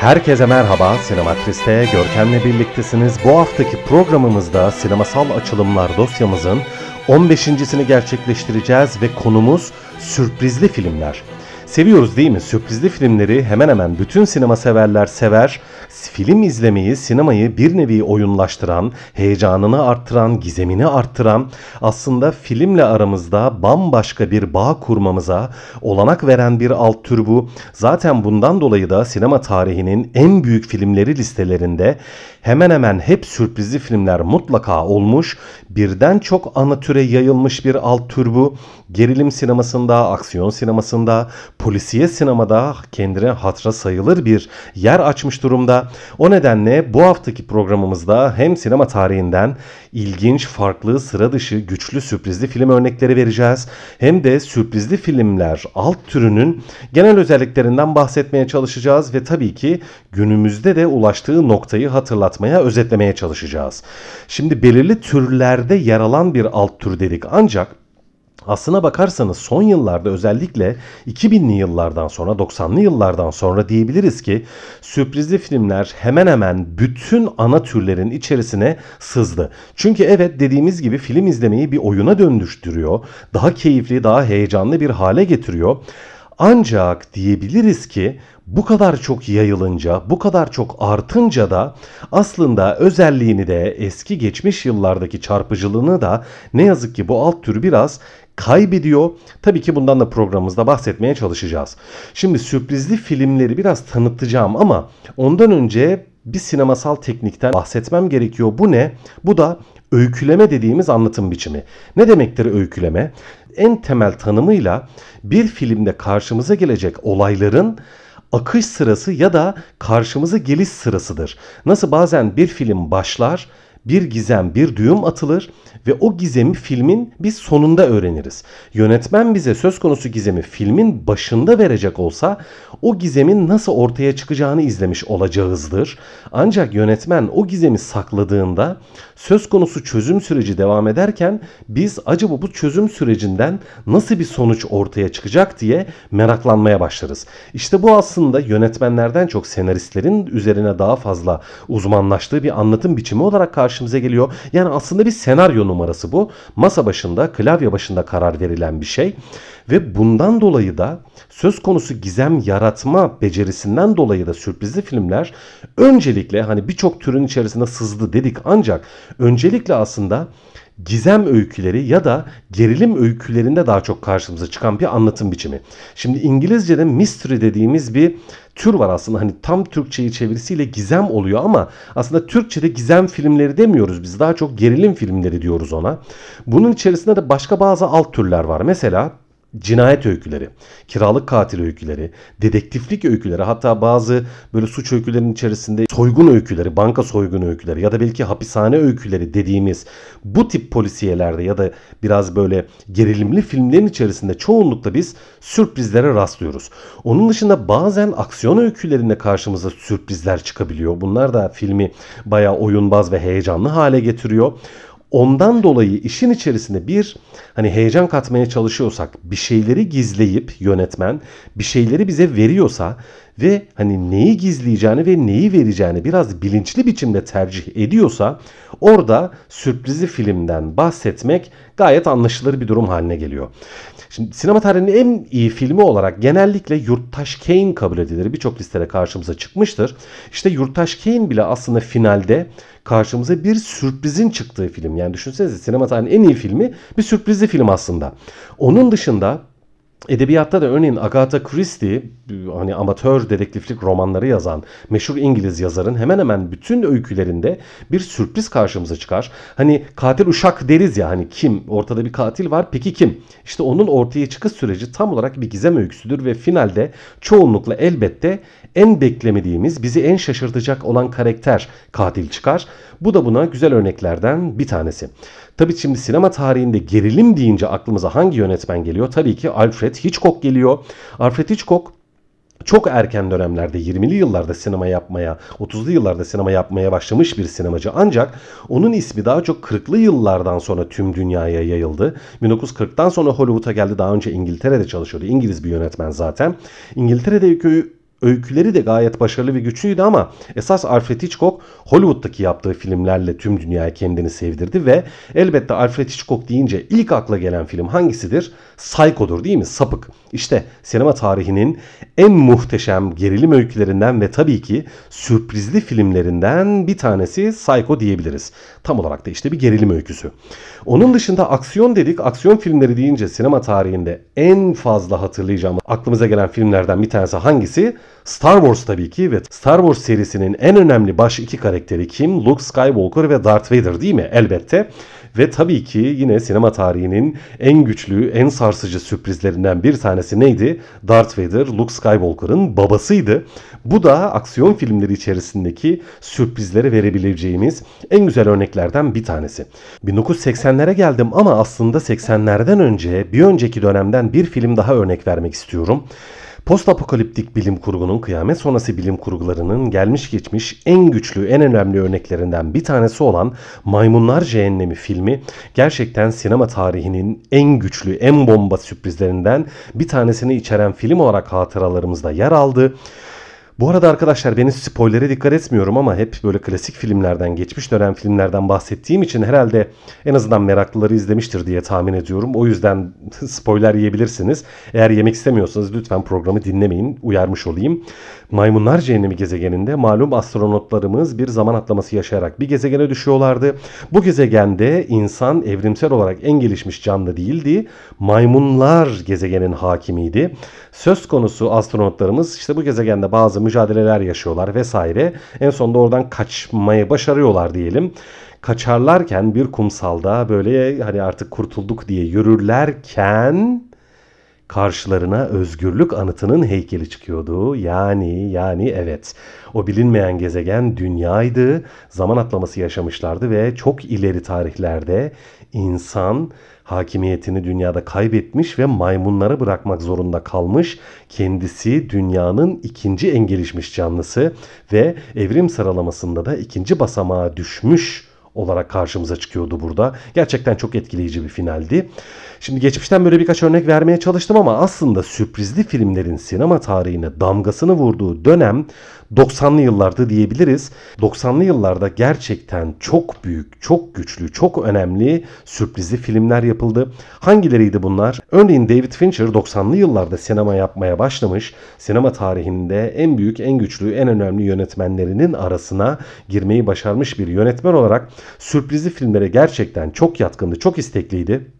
Herkese merhaba, Sinematris'te Görkem'le birliktesiniz. Bu haftaki programımızda sinemasal açılımlar dosyamızın 15.sini gerçekleştireceğiz ve konumuz sürprizli filmler. Seviyoruz değil mi? Sürprizli filmleri hemen hemen bütün sinema severler sever. Film izlemeyi, sinemayı bir nevi oyunlaştıran, heyecanını arttıran, gizemini arttıran, aslında filmle aramızda bambaşka bir bağ kurmamıza olanak veren bir alt tür bu. Zaten bundan dolayı da sinema tarihinin en büyük filmleri listelerinde hemen hemen hep sürprizli filmler mutlaka olmuş. Birden çok ana türe yayılmış bir alt tür bu. Gerilim sinemasında, aksiyon sinemasında, polisiye sinemada kendine hatıra sayılır bir yer açmış durumda. O nedenle bu haftaki programımızda hem sinema tarihinden ilginç, farklı, sıra dışı, güçlü sürprizli film örnekleri vereceğiz. Hem de sürprizli filmler alt türünün genel özelliklerinden bahsetmeye çalışacağız ve tabii ki günümüzde de ulaştığı noktayı hatırlatmaya, özetlemeye çalışacağız. Şimdi belirli türlerde yer alan bir alt tür dedik ancak Aslına bakarsanız son yıllarda özellikle 2000'li yıllardan sonra 90'lı yıllardan sonra diyebiliriz ki sürprizli filmler hemen hemen bütün ana türlerin içerisine sızdı. Çünkü evet dediğimiz gibi film izlemeyi bir oyuna dönüştürüyor. Daha keyifli, daha heyecanlı bir hale getiriyor. Ancak diyebiliriz ki bu kadar çok yayılınca, bu kadar çok artınca da aslında özelliğini de eski geçmiş yıllardaki çarpıcılığını da ne yazık ki bu alt tür biraz kaybediyor. Tabii ki bundan da programımızda bahsetmeye çalışacağız. Şimdi sürprizli filmleri biraz tanıtacağım ama ondan önce bir sinemasal teknikten bahsetmem gerekiyor. Bu ne? Bu da öyküleme dediğimiz anlatım biçimi. Ne demektir öyküleme? En temel tanımıyla bir filmde karşımıza gelecek olayların akış sırası ya da karşımıza geliş sırasıdır. Nasıl bazen bir film başlar, bir gizem, bir düğüm atılır ve o gizemi filmin biz sonunda öğreniriz. Yönetmen bize söz konusu gizemi filmin başında verecek olsa o gizemin nasıl ortaya çıkacağını izlemiş olacağızdır. Ancak yönetmen o gizemi sakladığında söz konusu çözüm süreci devam ederken biz acaba bu çözüm sürecinden nasıl bir sonuç ortaya çıkacak diye meraklanmaya başlarız. İşte bu aslında yönetmenlerden çok senaristlerin üzerine daha fazla uzmanlaştığı bir anlatım biçimi olarak karşımıza geliyor. Yani aslında bir senaryo numarası bu. Masa başında, klavye başında karar verilen bir şey. Ve bundan dolayı da söz konusu gizem yaratma becerisinden dolayı da sürprizli filmler öncelikle hani birçok türün içerisinde sızdı dedik ancak öncelikle aslında gizem öyküleri ya da gerilim öykülerinde daha çok karşımıza çıkan bir anlatım biçimi. Şimdi İngilizce'de mystery dediğimiz bir tür var aslında. Hani tam Türkçeyi çevirisiyle gizem oluyor ama aslında Türkçe'de gizem filmleri demiyoruz biz. Daha çok gerilim filmleri diyoruz ona. Bunun içerisinde de başka bazı alt türler var. Mesela cinayet öyküleri, kiralık katil öyküleri, dedektiflik öyküleri hatta bazı böyle suç öykülerinin içerisinde soygun öyküleri, banka soygun öyküleri ya da belki hapishane öyküleri dediğimiz bu tip polisiyelerde ya da biraz böyle gerilimli filmlerin içerisinde çoğunlukla biz sürprizlere rastlıyoruz. Onun dışında bazen aksiyon öykülerinde karşımıza sürprizler çıkabiliyor. Bunlar da filmi bayağı oyunbaz ve heyecanlı hale getiriyor. Ondan dolayı işin içerisinde bir hani heyecan katmaya çalışıyorsak bir şeyleri gizleyip yönetmen bir şeyleri bize veriyorsa ve hani neyi gizleyeceğini ve neyi vereceğini biraz bilinçli biçimde tercih ediyorsa orada sürprizli filmden bahsetmek gayet anlaşılır bir durum haline geliyor. Şimdi sinema tarihinin en iyi filmi olarak genellikle Yurttaş Kane kabul edilir. Birçok listede karşımıza çıkmıştır. İşte Yurttaş Kane bile aslında finalde karşımıza bir sürprizin çıktığı film. Yani düşünsenize sinema tarihinin en iyi filmi bir sürprizli film aslında. Onun dışında Edebiyatta da örneğin Agatha Christie hani amatör dedektiflik romanları yazan meşhur İngiliz yazarın hemen hemen bütün öykülerinde bir sürpriz karşımıza çıkar. Hani katil uşak deriz ya hani kim ortada bir katil var peki kim? İşte onun ortaya çıkış süreci tam olarak bir gizem öyküsüdür ve finalde çoğunlukla elbette en beklemediğimiz bizi en şaşırtacak olan karakter katil çıkar. Bu da buna güzel örneklerden bir tanesi. Tabii şimdi sinema tarihinde gerilim deyince aklımıza hangi yönetmen geliyor? Tabii ki Alfred Hitchcock geliyor. Alfred Hitchcock çok erken dönemlerde 20'li yıllarda sinema yapmaya, 30'lu yıllarda sinema yapmaya başlamış bir sinemacı. Ancak onun ismi daha çok 40'lı yıllardan sonra tüm dünyaya yayıldı. 1940'tan sonra Hollywood'a geldi. Daha önce İngiltere'de çalışıyordu. İngiliz bir yönetmen zaten. İngiltere'de Öyküleri de gayet başarılı ve güçlüydü ama esas Alfred Hitchcock Hollywood'daki yaptığı filmlerle tüm dünyaya kendini sevdirdi ve elbette Alfred Hitchcock deyince ilk akla gelen film hangisidir? Psycho'dur değil mi? Sapık. İşte sinema tarihinin en muhteşem gerilim öykülerinden ve tabii ki sürprizli filmlerinden bir tanesi Psycho diyebiliriz. Tam olarak da işte bir gerilim öyküsü. Onun dışında aksiyon dedik. Aksiyon filmleri deyince sinema tarihinde en fazla hatırlayacağım aklımıza gelen filmlerden bir tanesi hangisi? Star Wars tabii ki ve Star Wars serisinin en önemli baş iki karakteri kim? Luke Skywalker ve Darth Vader değil mi? Elbette. Ve tabii ki yine sinema tarihinin en güçlü, en sarsıcı sürprizlerinden bir tanesi neydi? Darth Vader, Luke Skywalker'ın babasıydı. Bu da aksiyon filmleri içerisindeki sürprizleri verebileceğimiz en güzel örneklerden bir tanesi. 1980'lere geldim ama aslında 80'lerden önce bir önceki dönemden bir film daha örnek vermek istiyorum. Post apokaliptik bilim kurgunun kıyamet sonrası bilim kurgularının gelmiş geçmiş en güçlü, en önemli örneklerinden bir tanesi olan Maymunlar Cehennemi filmi gerçekten sinema tarihinin en güçlü, en bomba sürprizlerinden bir tanesini içeren film olarak hatıralarımızda yer aldı. Bu arada arkadaşlar ben spoilere dikkat etmiyorum ama hep böyle klasik filmlerden, geçmiş dönem filmlerden bahsettiğim için herhalde en azından meraklıları izlemiştir diye tahmin ediyorum. O yüzden spoiler yiyebilirsiniz. Eğer yemek istemiyorsanız lütfen programı dinlemeyin. Uyarmış olayım. Maymunlar Cehennemi gezegeninde malum astronotlarımız bir zaman atlaması yaşayarak bir gezegene düşüyorlardı. Bu gezegende insan evrimsel olarak en gelişmiş canlı değildi. Maymunlar gezegenin hakimiydi. Söz konusu astronotlarımız işte bu gezegende bazı mücadeleler yaşıyorlar vesaire. En sonunda oradan kaçmayı başarıyorlar diyelim kaçarlarken bir kumsalda böyle hani artık kurtulduk diye yürürlerken karşılarına özgürlük anıtının heykeli çıkıyordu. Yani yani evet o bilinmeyen gezegen dünyaydı. Zaman atlaması yaşamışlardı ve çok ileri tarihlerde insan hakimiyetini dünyada kaybetmiş ve maymunlara bırakmak zorunda kalmış. Kendisi dünyanın ikinci en gelişmiş canlısı ve evrim sıralamasında da ikinci basamağa düşmüş olarak karşımıza çıkıyordu burada. Gerçekten çok etkileyici bir finaldi. Şimdi geçmişten böyle birkaç örnek vermeye çalıştım ama aslında sürprizli filmlerin sinema tarihine damgasını vurduğu dönem 90'lı yıllardı diyebiliriz. 90'lı yıllarda gerçekten çok büyük, çok güçlü, çok önemli sürprizli filmler yapıldı. Hangileriydi bunlar? Örneğin David Fincher 90'lı yıllarda sinema yapmaya başlamış. Sinema tarihinde en büyük, en güçlü, en önemli yönetmenlerinin arasına girmeyi başarmış bir yönetmen olarak sürprizli filmlere gerçekten çok yatkındı, çok istekliydi.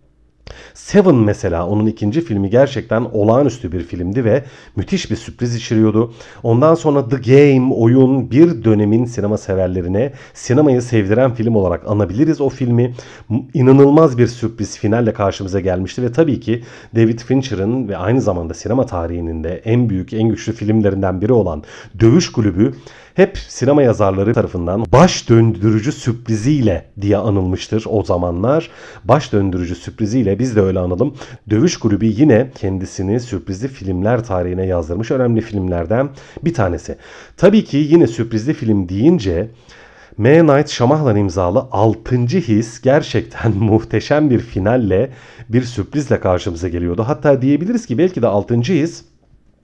Seven mesela onun ikinci filmi gerçekten olağanüstü bir filmdi ve müthiş bir sürpriz içeriyordu. Ondan sonra The Game oyun bir dönemin sinema severlerine sinemayı sevdiren film olarak anabiliriz o filmi. İnanılmaz bir sürpriz finalle karşımıza gelmişti ve tabii ki David Fincher'ın ve aynı zamanda sinema tarihinin de en büyük en güçlü filmlerinden biri olan Dövüş Kulübü hep sinema yazarları tarafından baş döndürücü sürpriziyle diye anılmıştır o zamanlar. Baş döndürücü sürpriziyle biz de öyle analım. Dövüş Kulübü yine kendisini sürprizli filmler tarihine yazdırmış önemli filmlerden bir tanesi. Tabii ki yine sürprizli film deyince M. Night Shyamalan imzalı 6. His gerçekten muhteşem bir finalle bir sürprizle karşımıza geliyordu. Hatta diyebiliriz ki belki de 6. His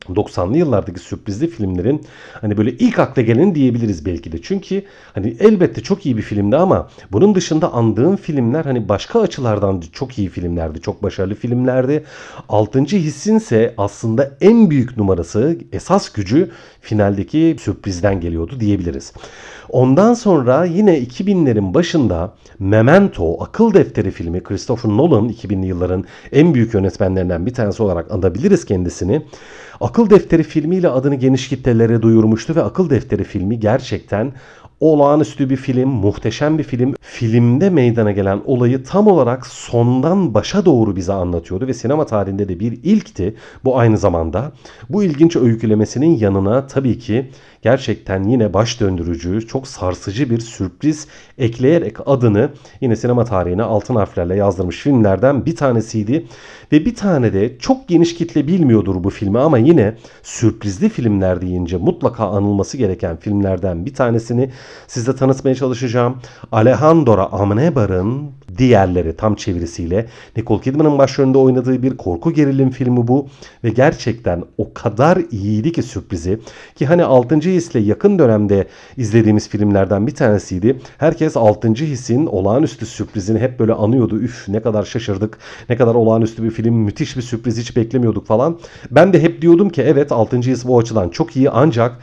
90'lı yıllardaki sürprizli filmlerin hani böyle ilk akla gelen diyebiliriz belki de. Çünkü hani elbette çok iyi bir filmdi ama bunun dışında andığım filmler hani başka açılardan çok iyi filmlerdi. Çok başarılı filmlerdi. Altıncı hissinse aslında en büyük numarası esas gücü finaldeki sürprizden geliyordu diyebiliriz. Ondan sonra yine 2000'lerin başında Memento akıl defteri filmi Christopher Nolan 2000'li yılların en büyük yönetmenlerinden bir tanesi olarak anabiliriz kendisini. Defteri filmiyle adını geniş kitlelere duyurmuştu ve Akıl Defteri filmi gerçekten olağanüstü bir film, muhteşem bir film. Filmde meydana gelen olayı tam olarak sondan başa doğru bize anlatıyordu ve sinema tarihinde de bir ilkti bu aynı zamanda. Bu ilginç öykülemesinin yanına tabii ki gerçekten yine baş döndürücü, çok sarsıcı bir sürpriz ekleyerek adını yine sinema tarihine altın harflerle yazdırmış filmlerden bir tanesiydi. Ve bir tane de çok geniş kitle bilmiyordur bu filmi ama yine sürprizli filmler deyince mutlaka anılması gereken filmlerden bir tanesini size tanıtmaya çalışacağım. Alejandro Amenabar'ın diğerleri tam çevirisiyle Nicole Kidman'ın başrolünde oynadığı bir korku gerilim filmi bu ve gerçekten o kadar iyiydi ki sürprizi ki hani 6. His'le yakın dönemde izlediğimiz filmlerden bir tanesiydi. Herkes 6. His'in olağanüstü sürprizini hep böyle anıyordu. Üf ne kadar şaşırdık. Ne kadar olağanüstü bir film. Müthiş bir sürpriz hiç beklemiyorduk falan. Ben de hep diyordum ki evet 6. His bu açıdan çok iyi ancak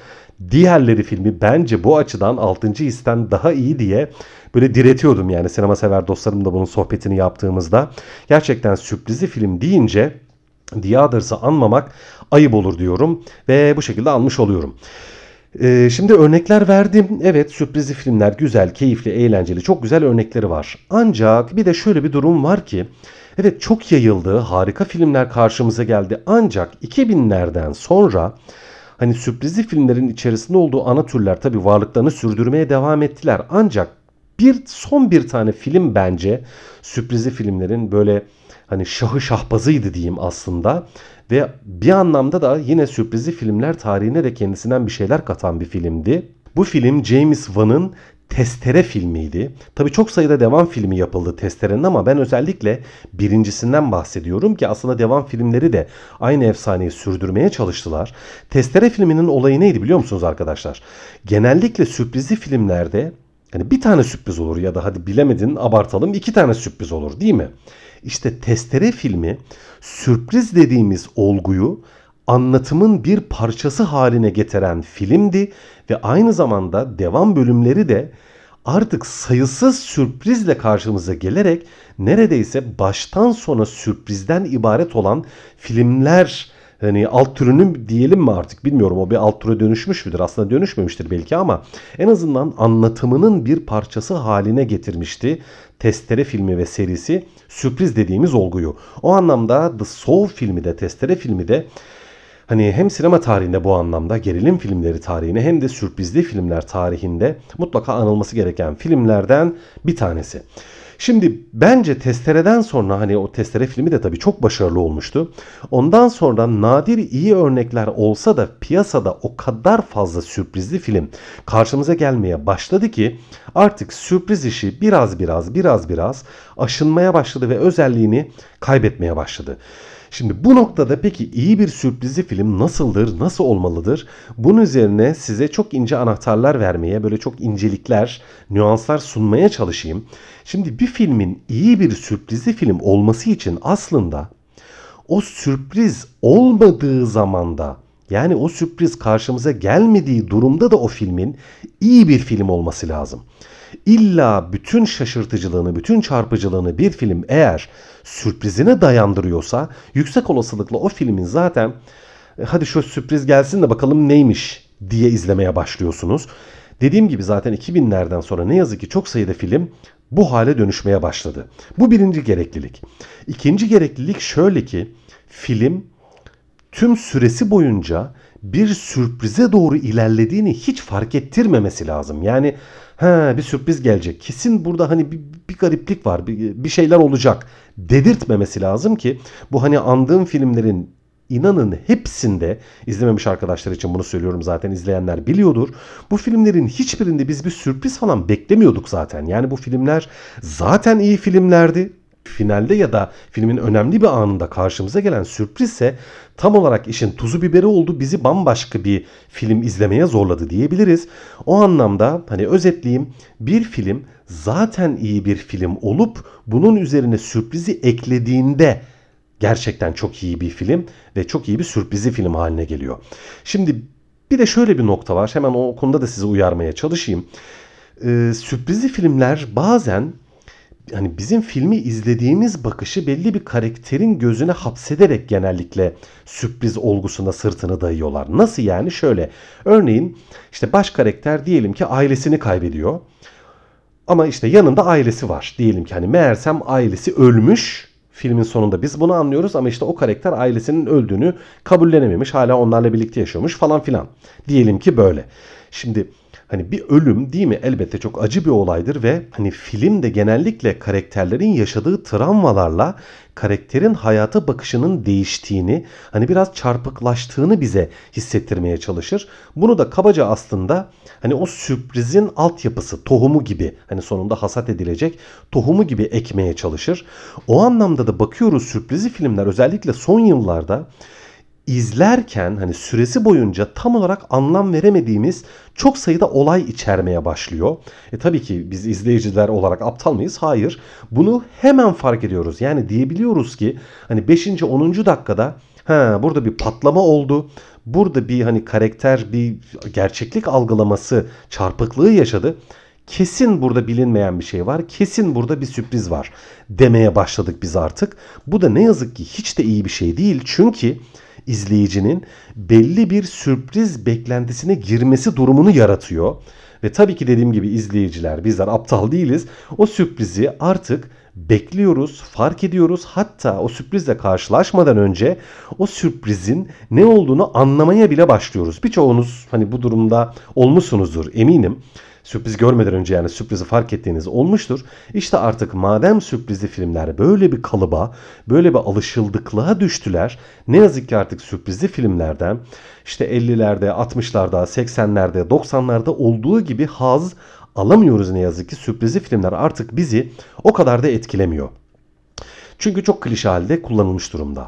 diğerleri filmi bence bu açıdan 6. histen daha iyi diye böyle diretiyordum yani sinema sever dostlarımla bunun sohbetini yaptığımızda. Gerçekten sürprizli film deyince The Others'ı anmamak ayıp olur diyorum ve bu şekilde almış oluyorum. Ee, şimdi örnekler verdim. Evet sürprizli filmler güzel, keyifli, eğlenceli çok güzel örnekleri var. Ancak bir de şöyle bir durum var ki evet çok yayıldı, harika filmler karşımıza geldi. Ancak 2000'lerden sonra hani sürprizli filmlerin içerisinde olduğu ana türler tabi varlıklarını sürdürmeye devam ettiler. Ancak bir son bir tane film bence sürprizli filmlerin böyle hani şahı şahbazıydı diyeyim aslında. Ve bir anlamda da yine sürprizli filmler tarihine de kendisinden bir şeyler katan bir filmdi. Bu film James Wan'ın Testere filmiydi. Tabii çok sayıda devam filmi yapıldı Testere'nin ama ben özellikle birincisinden bahsediyorum ki aslında devam filmleri de aynı efsaneyi sürdürmeye çalıştılar. Testere filminin olayı neydi biliyor musunuz arkadaşlar? Genellikle sürprizli filmlerde hani bir tane sürpriz olur ya da hadi bilemedin abartalım iki tane sürpriz olur değil mi? İşte Testere filmi sürpriz dediğimiz olguyu anlatımın bir parçası haline getiren filmdi ve aynı zamanda devam bölümleri de artık sayısız sürprizle karşımıza gelerek neredeyse baştan sona sürprizden ibaret olan filmler hani alt türünü diyelim mi artık bilmiyorum o bir alt türe dönüşmüş müdür aslında dönüşmemiştir belki ama en azından anlatımının bir parçası haline getirmişti Testere filmi ve serisi sürpriz dediğimiz olguyu. O anlamda The Soul filmi de Testere filmi de Hani hem sinema tarihinde bu anlamda gerilim filmleri tarihine hem de sürprizli filmler tarihinde mutlaka anılması gereken filmlerden bir tanesi. Şimdi bence Testere'den sonra hani o Testere filmi de tabii çok başarılı olmuştu. Ondan sonra nadir iyi örnekler olsa da piyasada o kadar fazla sürprizli film karşımıza gelmeye başladı ki artık sürpriz işi biraz biraz biraz biraz aşınmaya başladı ve özelliğini kaybetmeye başladı. Şimdi bu noktada peki iyi bir sürprizli film nasıldır, nasıl olmalıdır? Bunun üzerine size çok ince anahtarlar vermeye, böyle çok incelikler, nüanslar sunmaya çalışayım. Şimdi bir filmin iyi bir sürprizli film olması için aslında o sürpriz olmadığı zamanda yani o sürpriz karşımıza gelmediği durumda da o filmin iyi bir film olması lazım. İlla bütün şaşırtıcılığını, bütün çarpıcılığını bir film eğer sürprizine dayandırıyorsa yüksek olasılıkla o filmin zaten e, hadi şu sürpriz gelsin de bakalım neymiş diye izlemeye başlıyorsunuz. Dediğim gibi zaten 2000'lerden sonra ne yazık ki çok sayıda film bu hale dönüşmeye başladı. Bu birinci gereklilik. İkinci gereklilik şöyle ki film tüm süresi boyunca bir sürprize doğru ilerlediğini hiç fark ettirmemesi lazım. Yani ha bir sürpriz gelecek. Kesin burada hani bir, bir gariplik var. Bir, bir şeyler olacak dedirtmemesi lazım ki bu hani andığım filmlerin inanın hepsinde izlememiş arkadaşlar için bunu söylüyorum zaten izleyenler biliyordur. Bu filmlerin hiçbirinde biz bir sürpriz falan beklemiyorduk zaten. Yani bu filmler zaten iyi filmlerdi finalde ya da filmin önemli bir anında karşımıza gelen sürprizse tam olarak işin tuzu biberi oldu bizi bambaşka bir film izlemeye zorladı diyebiliriz. O anlamda hani özetleyeyim bir film zaten iyi bir film olup bunun üzerine sürprizi eklediğinde gerçekten çok iyi bir film ve çok iyi bir sürprizi film haline geliyor. Şimdi bir de şöyle bir nokta var hemen o konuda da sizi uyarmaya çalışayım. Ee, sürprizli filmler bazen hani bizim filmi izlediğimiz bakışı belli bir karakterin gözüne hapsederek genellikle sürpriz olgusuna sırtını dayıyorlar. Nasıl yani? Şöyle. Örneğin işte baş karakter diyelim ki ailesini kaybediyor. Ama işte yanında ailesi var. Diyelim ki hani meğersem ailesi ölmüş. Filmin sonunda biz bunu anlıyoruz ama işte o karakter ailesinin öldüğünü kabullenememiş. Hala onlarla birlikte yaşıyormuş falan filan. Diyelim ki böyle. Şimdi Hani bir ölüm değil mi? Elbette çok acı bir olaydır ve hani film de genellikle karakterlerin yaşadığı travmalarla karakterin hayata bakışının değiştiğini, hani biraz çarpıklaştığını bize hissettirmeye çalışır. Bunu da kabaca aslında hani o sürprizin altyapısı, tohumu gibi hani sonunda hasat edilecek tohumu gibi ekmeye çalışır. O anlamda da bakıyoruz sürprizi filmler özellikle son yıllarda izlerken hani süresi boyunca tam olarak anlam veremediğimiz çok sayıda olay içermeye başlıyor. E tabii ki biz izleyiciler olarak aptal mıyız? Hayır. Bunu hemen fark ediyoruz. Yani diyebiliyoruz ki hani 5. 10. dakikada ha burada bir patlama oldu. Burada bir hani karakter bir gerçeklik algılaması çarpıklığı yaşadı. Kesin burada bilinmeyen bir şey var. Kesin burada bir sürpriz var demeye başladık biz artık. Bu da ne yazık ki hiç de iyi bir şey değil. Çünkü izleyicinin belli bir sürpriz beklentisine girmesi durumunu yaratıyor. Ve tabii ki dediğim gibi izleyiciler bizler aptal değiliz. O sürprizi artık bekliyoruz, fark ediyoruz. Hatta o sürprizle karşılaşmadan önce o sürprizin ne olduğunu anlamaya bile başlıyoruz. Birçoğunuz hani bu durumda olmuşsunuzdur eminim sürpriz görmeden önce yani sürprizi fark ettiğiniz olmuştur. İşte artık madem sürprizli filmler böyle bir kalıba, böyle bir alışıldıklığa düştüler. Ne yazık ki artık sürprizli filmlerden işte 50'lerde, 60'larda, 80'lerde, 90'larda olduğu gibi haz alamıyoruz ne yazık ki. Sürprizli filmler artık bizi o kadar da etkilemiyor. Çünkü çok klişe halde kullanılmış durumda.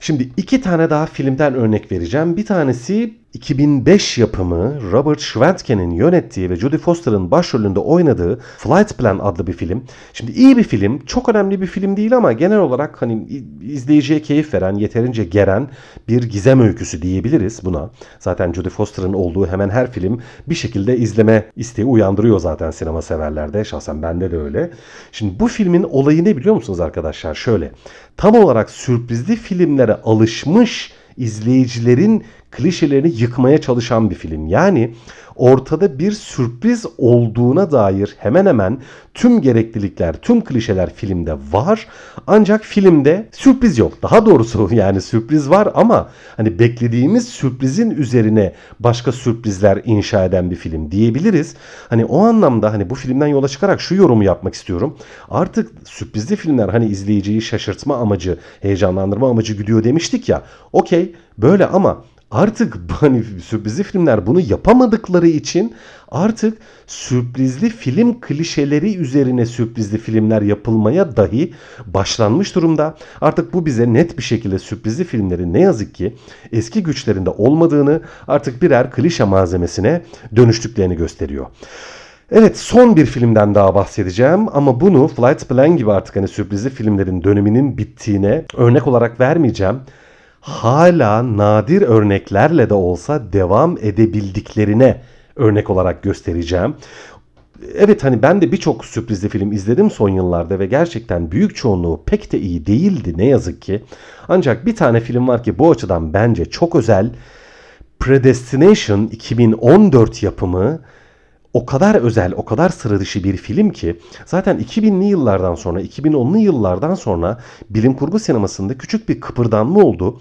Şimdi iki tane daha filmden örnek vereceğim. Bir tanesi 2005 yapımı Robert Schwentke'nin yönettiği ve Jodie Foster'ın başrolünde oynadığı Flight Plan adlı bir film. Şimdi iyi bir film, çok önemli bir film değil ama genel olarak hani izleyiciye keyif veren, yeterince geren bir gizem öyküsü diyebiliriz buna. Zaten Jodie Foster'ın olduğu hemen her film bir şekilde izleme isteği uyandırıyor zaten sinema severlerde. Şahsen bende de öyle. Şimdi bu filmin olayı ne biliyor musunuz arkadaşlar? Şöyle. Tam olarak sürprizli filmlere alışmış izleyicilerin klişelerini yıkmaya çalışan bir film. Yani ortada bir sürpriz olduğuna dair hemen hemen tüm gereklilikler, tüm klişeler filmde var. Ancak filmde sürpriz yok. Daha doğrusu yani sürpriz var ama hani beklediğimiz sürprizin üzerine başka sürprizler inşa eden bir film diyebiliriz. Hani o anlamda hani bu filmden yola çıkarak şu yorumu yapmak istiyorum. Artık sürprizli filmler hani izleyiciyi şaşırtma amacı, heyecanlandırma amacı güdüyor demiştik ya. Okey böyle ama Artık hani sürprizli filmler bunu yapamadıkları için artık sürprizli film klişeleri üzerine sürprizli filmler yapılmaya dahi başlanmış durumda. Artık bu bize net bir şekilde sürprizli filmlerin ne yazık ki eski güçlerinde olmadığını artık birer klişe malzemesine dönüştüklerini gösteriyor. Evet son bir filmden daha bahsedeceğim ama bunu Flight Plan gibi artık hani sürprizli filmlerin döneminin bittiğine örnek olarak vermeyeceğim hala nadir örneklerle de olsa devam edebildiklerine örnek olarak göstereceğim. Evet hani ben de birçok sürprizli film izledim son yıllarda ve gerçekten büyük çoğunluğu pek de iyi değildi ne yazık ki. Ancak bir tane film var ki bu açıdan bence çok özel. Predestination 2014 yapımı o kadar özel, o kadar sıra dışı bir film ki zaten 2000'li yıllardan sonra, 2010'lu yıllardan sonra bilim kurgu sinemasında küçük bir kıpırdanma oldu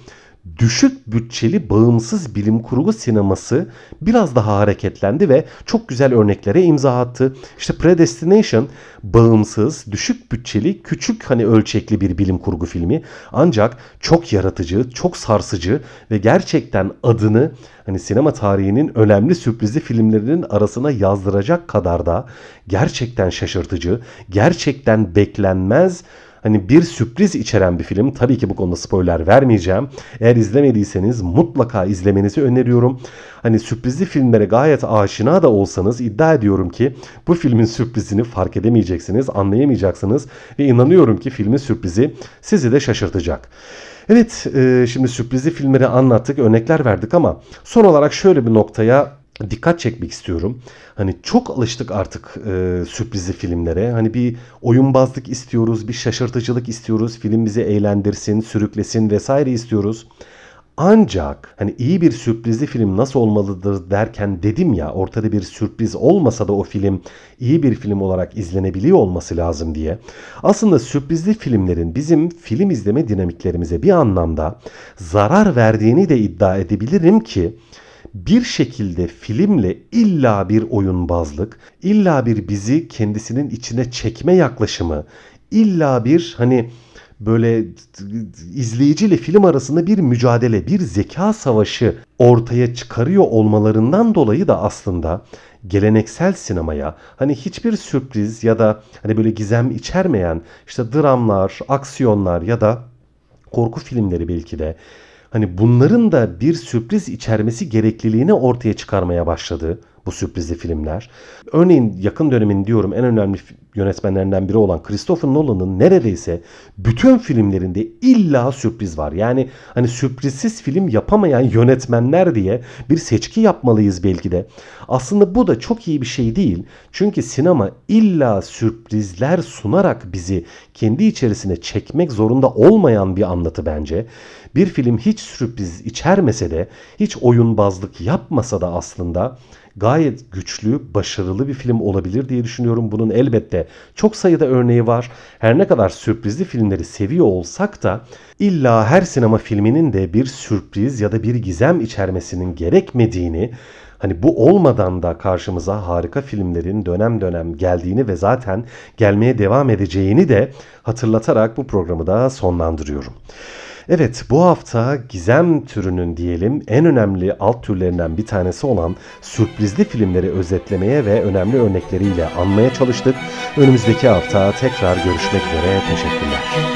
düşük bütçeli bağımsız bilim kurgu sineması biraz daha hareketlendi ve çok güzel örneklere imza attı. İşte Predestination bağımsız, düşük bütçeli, küçük hani ölçekli bir bilim kurgu filmi ancak çok yaratıcı, çok sarsıcı ve gerçekten adını hani sinema tarihinin önemli sürprizli filmlerinin arasına yazdıracak kadar da gerçekten şaşırtıcı, gerçekten beklenmez hani bir sürpriz içeren bir film. Tabii ki bu konuda spoiler vermeyeceğim. Eğer izlemediyseniz mutlaka izlemenizi öneriyorum. Hani sürprizli filmlere gayet aşina da olsanız iddia ediyorum ki bu filmin sürprizini fark edemeyeceksiniz, anlayamayacaksınız ve inanıyorum ki filmin sürprizi sizi de şaşırtacak. Evet, e, şimdi sürprizli filmleri anlattık, örnekler verdik ama son olarak şöyle bir noktaya dikkat çekmek istiyorum. Hani çok alıştık artık e, sürprizli filmlere. Hani bir oyunbazlık istiyoruz, bir şaşırtıcılık istiyoruz. Film bizi eğlendirsin, sürüklesin vesaire istiyoruz. Ancak hani iyi bir sürprizli film nasıl olmalıdır derken dedim ya ortada bir sürpriz olmasa da o film iyi bir film olarak izlenebiliyor olması lazım diye. Aslında sürprizli filmlerin bizim film izleme dinamiklerimize bir anlamda zarar verdiğini de iddia edebilirim ki bir şekilde filmle illa bir oyunbazlık, illa bir bizi kendisinin içine çekme yaklaşımı, illa bir hani böyle izleyiciyle film arasında bir mücadele, bir zeka savaşı ortaya çıkarıyor olmalarından dolayı da aslında geleneksel sinemaya hani hiçbir sürpriz ya da hani böyle gizem içermeyen işte dramlar, aksiyonlar ya da korku filmleri belki de hani bunların da bir sürpriz içermesi gerekliliğini ortaya çıkarmaya başladı bu sürprizli filmler. Örneğin yakın dönemin diyorum en önemli yönetmenlerinden biri olan Christopher Nolan'ın neredeyse bütün filmlerinde illa sürpriz var. Yani hani sürprizsiz film yapamayan yönetmenler diye bir seçki yapmalıyız belki de. Aslında bu da çok iyi bir şey değil. Çünkü sinema illa sürprizler sunarak bizi kendi içerisine çekmek zorunda olmayan bir anlatı bence. Bir film hiç sürpriz içermese de, hiç oyunbazlık yapmasa da aslında gayet güçlü, başarılı bir film olabilir diye düşünüyorum. Bunun elbette çok sayıda örneği var. Her ne kadar sürprizli filmleri seviyor olsak da illa her sinema filminin de bir sürpriz ya da bir gizem içermesinin gerekmediğini Hani bu olmadan da karşımıza harika filmlerin dönem dönem geldiğini ve zaten gelmeye devam edeceğini de hatırlatarak bu programı da sonlandırıyorum. Evet bu hafta gizem türünün diyelim en önemli alt türlerinden bir tanesi olan sürprizli filmleri özetlemeye ve önemli örnekleriyle anmaya çalıştık. Önümüzdeki hafta tekrar görüşmek üzere. Teşekkürler.